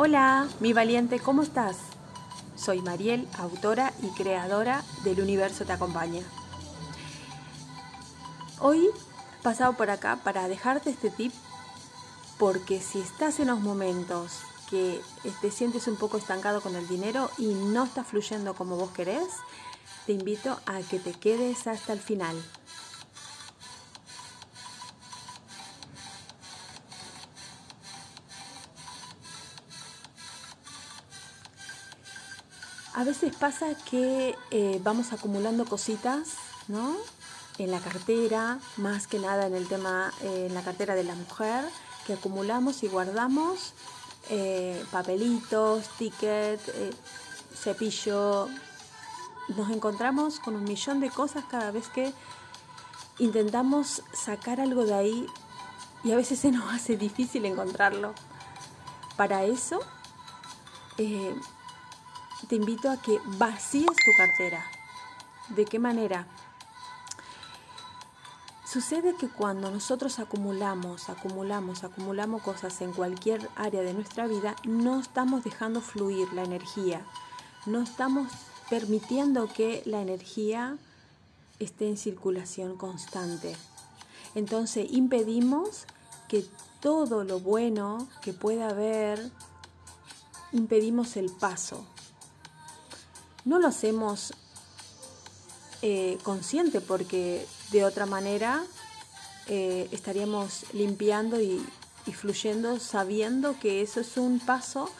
Hola, mi valiente, ¿cómo estás? Soy Mariel, autora y creadora del Universo Te Acompaña. Hoy he pasado por acá para dejarte este tip porque si estás en los momentos que te sientes un poco estancado con el dinero y no está fluyendo como vos querés, te invito a que te quedes hasta el final. A veces pasa que eh, vamos acumulando cositas, ¿no? En la cartera, más que nada en el tema, eh, en la cartera de la mujer, que acumulamos y guardamos eh, papelitos, ticket, cepillo. Nos encontramos con un millón de cosas cada vez que intentamos sacar algo de ahí y a veces se nos hace difícil encontrarlo. Para eso, te invito a que vacíes tu cartera. ¿De qué manera? Sucede que cuando nosotros acumulamos, acumulamos, acumulamos cosas en cualquier área de nuestra vida, no estamos dejando fluir la energía, no estamos permitiendo que la energía esté en circulación constante. Entonces impedimos que todo lo bueno que pueda haber, impedimos el paso, no lo hacemos eh, consciente porque de otra manera eh, estaríamos limpiando y, fluyendo sabiendo que eso es un paso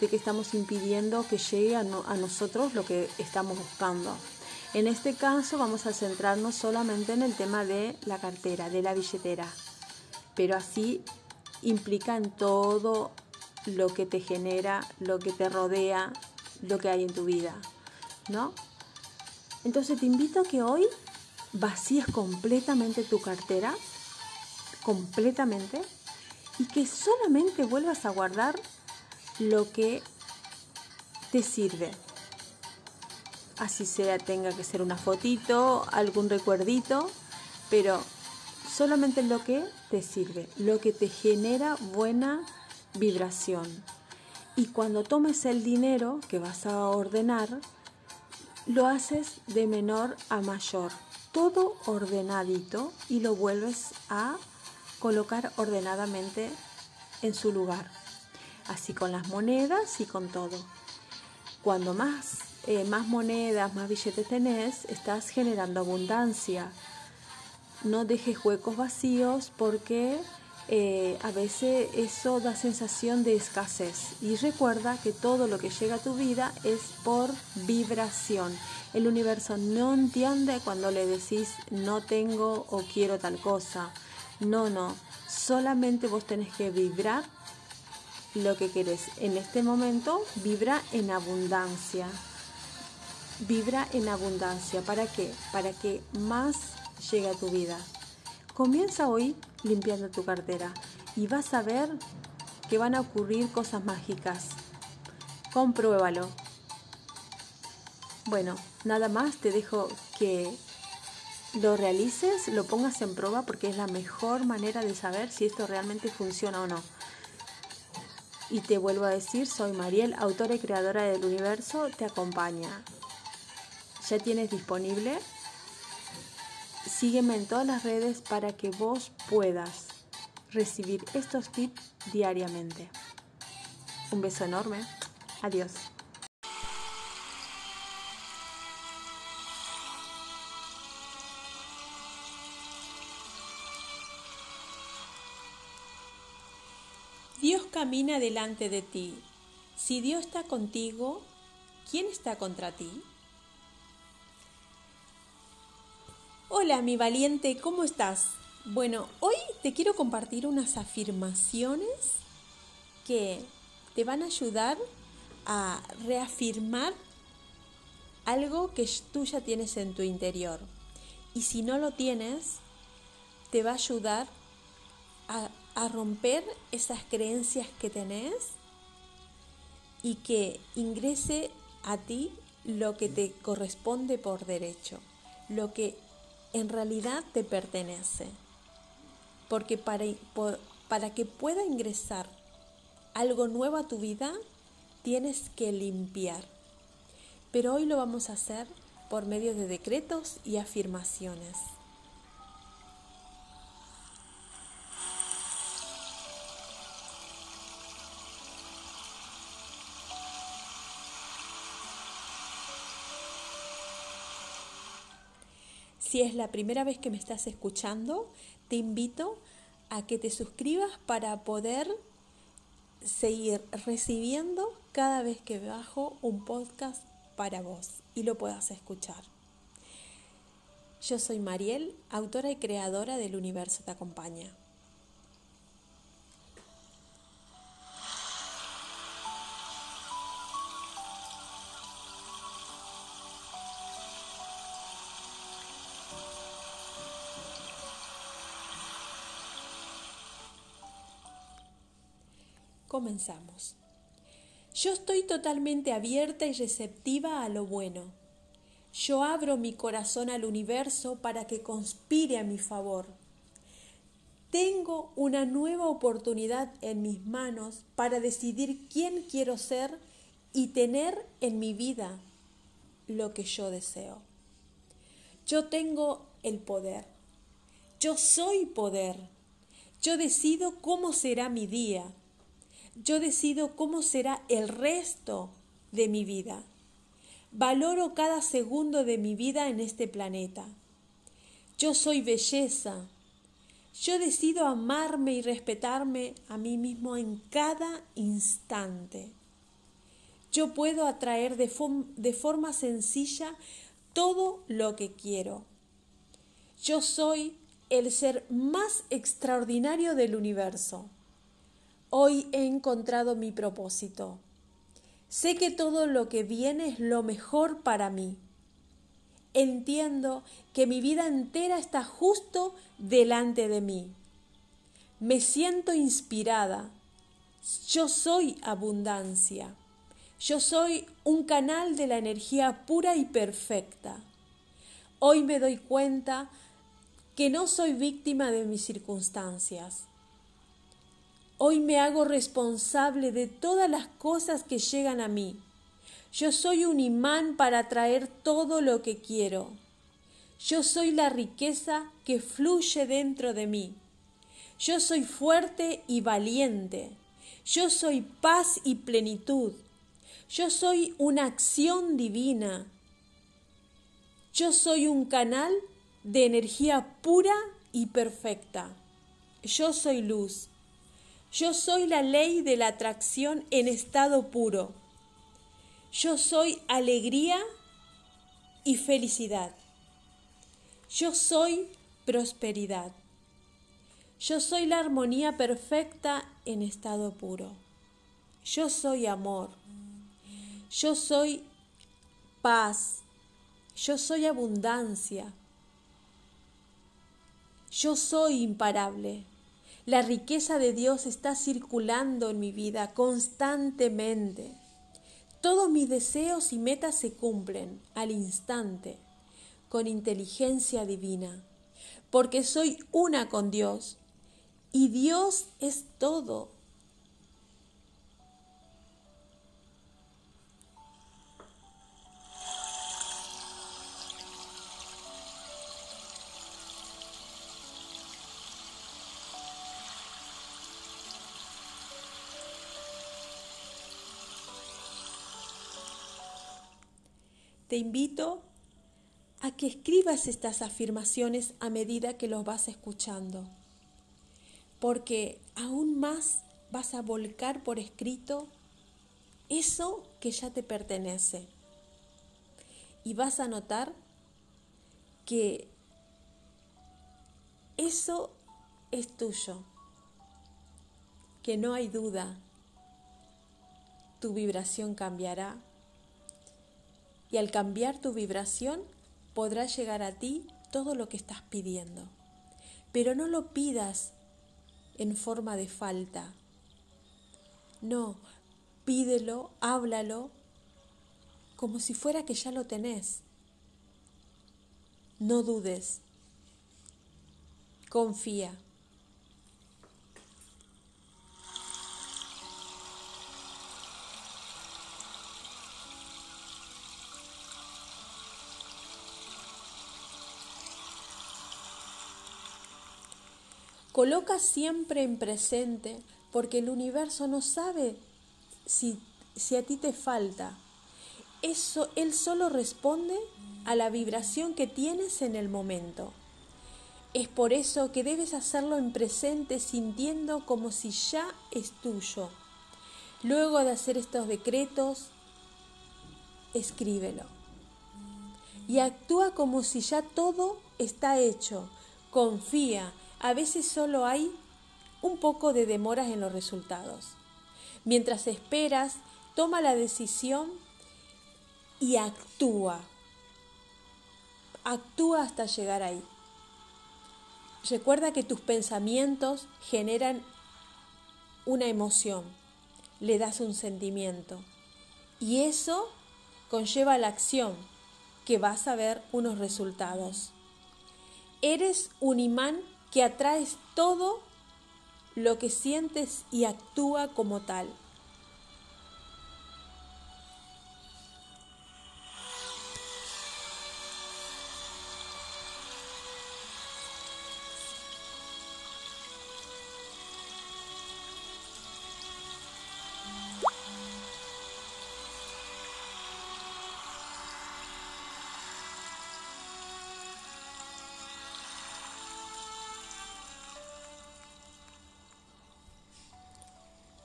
de que estamos impidiendo que llegue a, a nosotros lo que estamos buscando. En este caso vamos a centrarnos solamente en el tema de la cartera, de la billetera, pero así implica en todo lo que te genera, lo que te rodea, lo que hay en tu vida. ¿No? Entonces te invito a que hoy vacíes completamente tu cartera, completamente, y que solamente vuelvas a guardar lo que te sirve. Así sea, tenga que ser una fotito, algún recuerdito, pero solamente lo que te sirve, lo que te genera buena vibración. Y cuando tomes el dinero que vas a ordenar, lo haces de menor a mayor, todo ordenadito y lo vuelves a colocar ordenadamente en su lugar. Así con las monedas y con todo. Cuando más, eh, más monedas, más billetes tenés, estás generando abundancia. No dejes huecos vacíos porque eh, a veces eso da sensación de escasez. Y recuerda que todo lo que llega a tu vida es por vibración. El universo no entiende cuando le decís no tengo o quiero tal cosa. No, no. Solamente vos tenés que vibrar lo que querés. En este momento vibra en abundancia. Vibra en abundancia. ¿Para qué? Para que más llegue a tu vida. Comienza hoy limpiando tu cartera y vas a ver que van a ocurrir cosas mágicas. Compruébalo. Bueno, nada más te dejo que lo realices, lo pongas en prueba porque es la mejor manera de saber si esto realmente funciona o no. Y te vuelvo a decir, soy Mariel, autora y creadora del universo, te acompaña. Ya tienes disponible Sígueme en todas las redes para que vos puedas recibir estos tips diariamente. Un beso enorme. Adiós. Dios camina delante de ti. Si Dios está contigo, ¿quién está contra ti? Hola mi valiente, ¿cómo estás? Bueno, hoy te quiero compartir unas afirmaciones que te van a ayudar a reafirmar algo que tú ya tienes en tu interior. Y si no lo tienes, te va a ayudar a, romper esas creencias que tenés y que ingrese a ti lo que te corresponde por derecho, lo que en realidad te pertenece. Porque para, para que pueda ingresar algo nuevo a tu vida, tienes que limpiar. Pero hoy lo vamos a hacer por medio de decretos y afirmaciones. Si es la primera vez que me estás escuchando, te invito a que te suscribas para poder seguir recibiendo cada vez que bajo un podcast para vos y lo puedas escuchar. Yo soy Mariel, autora y creadora del Universo Te Acompaña. Comenzamos. Yo estoy totalmente abierta y receptiva a lo bueno. Yo abro mi corazón al universo para que conspire a mi favor. Tengo una nueva oportunidad en mis manos para decidir quién quiero ser y tener en mi vida lo que yo deseo. Yo tengo el poder. Yo soy poder. Yo decido cómo será mi día yo decido cómo será el resto de mi vida. Valoro cada segundo de mi vida en este planeta. Yo soy belleza. Yo decido amarme y respetarme a mí mismo en cada instante. Yo puedo atraer de, forma sencilla todo lo que quiero. Yo soy el ser más extraordinario del universo. Hoy he encontrado mi propósito. Sé que todo lo que viene es lo mejor para mí. Entiendo que mi vida entera está justo delante de mí. Me siento inspirada. Yo soy abundancia. Yo soy un canal de la energía pura y perfecta. Hoy me doy cuenta que no soy víctima de mis circunstancias. Hoy me hago responsable de todas las cosas que llegan a mí. Yo soy un imán para atraer todo lo que quiero. Yo soy la riqueza que fluye dentro de mí. Yo soy fuerte y valiente. Yo soy paz y plenitud. Yo soy una acción divina. Yo soy un canal de energía pura y perfecta. Yo soy luz. Yo soy la ley de la atracción en estado puro. Yo soy alegría y felicidad. Yo soy prosperidad. Yo soy la armonía perfecta en estado puro. Yo soy amor. Yo soy paz. Yo soy abundancia. Yo soy imparable. La riqueza de Dios está circulando en mi vida constantemente. Todos mis deseos y metas se cumplen al instante, con inteligencia divina, porque soy una con Dios y Dios es todo te invito a que escribas estas afirmaciones a medida que los vas escuchando, porque aún más vas a volcar por escrito eso que ya te pertenece. Y vas a notar que eso es tuyo, que no hay duda, tu vibración cambiará y al cambiar tu vibración podrá llegar a ti todo lo que estás pidiendo. Pero no lo pidas en forma de falta. No, pídelo, háblalo como si fuera que ya lo tenés. No dudes. Confía. Coloca siempre en presente porque el universo no sabe si, si a ti te falta. Eso, él solo responde a la vibración que tienes en el momento. Es por eso que debes hacerlo en presente sintiendo como si ya es tuyo. Luego de hacer estos decretos, escríbelo. Y actúa como si ya todo está hecho. Confía. A veces solo hay un poco de demoras en los resultados. Mientras esperas, toma la decisión y actúa. Actúa hasta llegar ahí. Recuerda que tus pensamientos generan una emoción, le das un sentimiento y eso conlleva la acción que vas a ver unos resultados. Eres un imán que atraes todo lo que sientes y actúa como tal.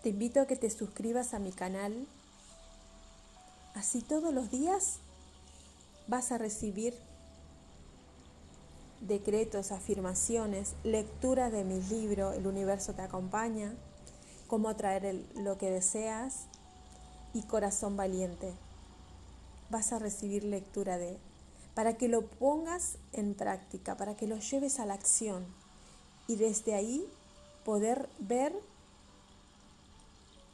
Te invito a que te suscribas a mi canal. Así todos los días vas a recibir decretos, afirmaciones, lectura de mi libro El universo te acompaña, cómo atraer lo que deseas y corazón valiente. Vas a recibir lectura de para que lo pongas en práctica, para que lo lleves a la acción y desde ahí poder ver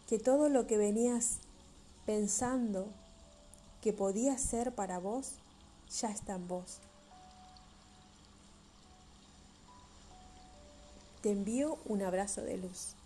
que todo lo que venías pensando que podía ser para vos, ya está en vos. Te envío un abrazo de luz.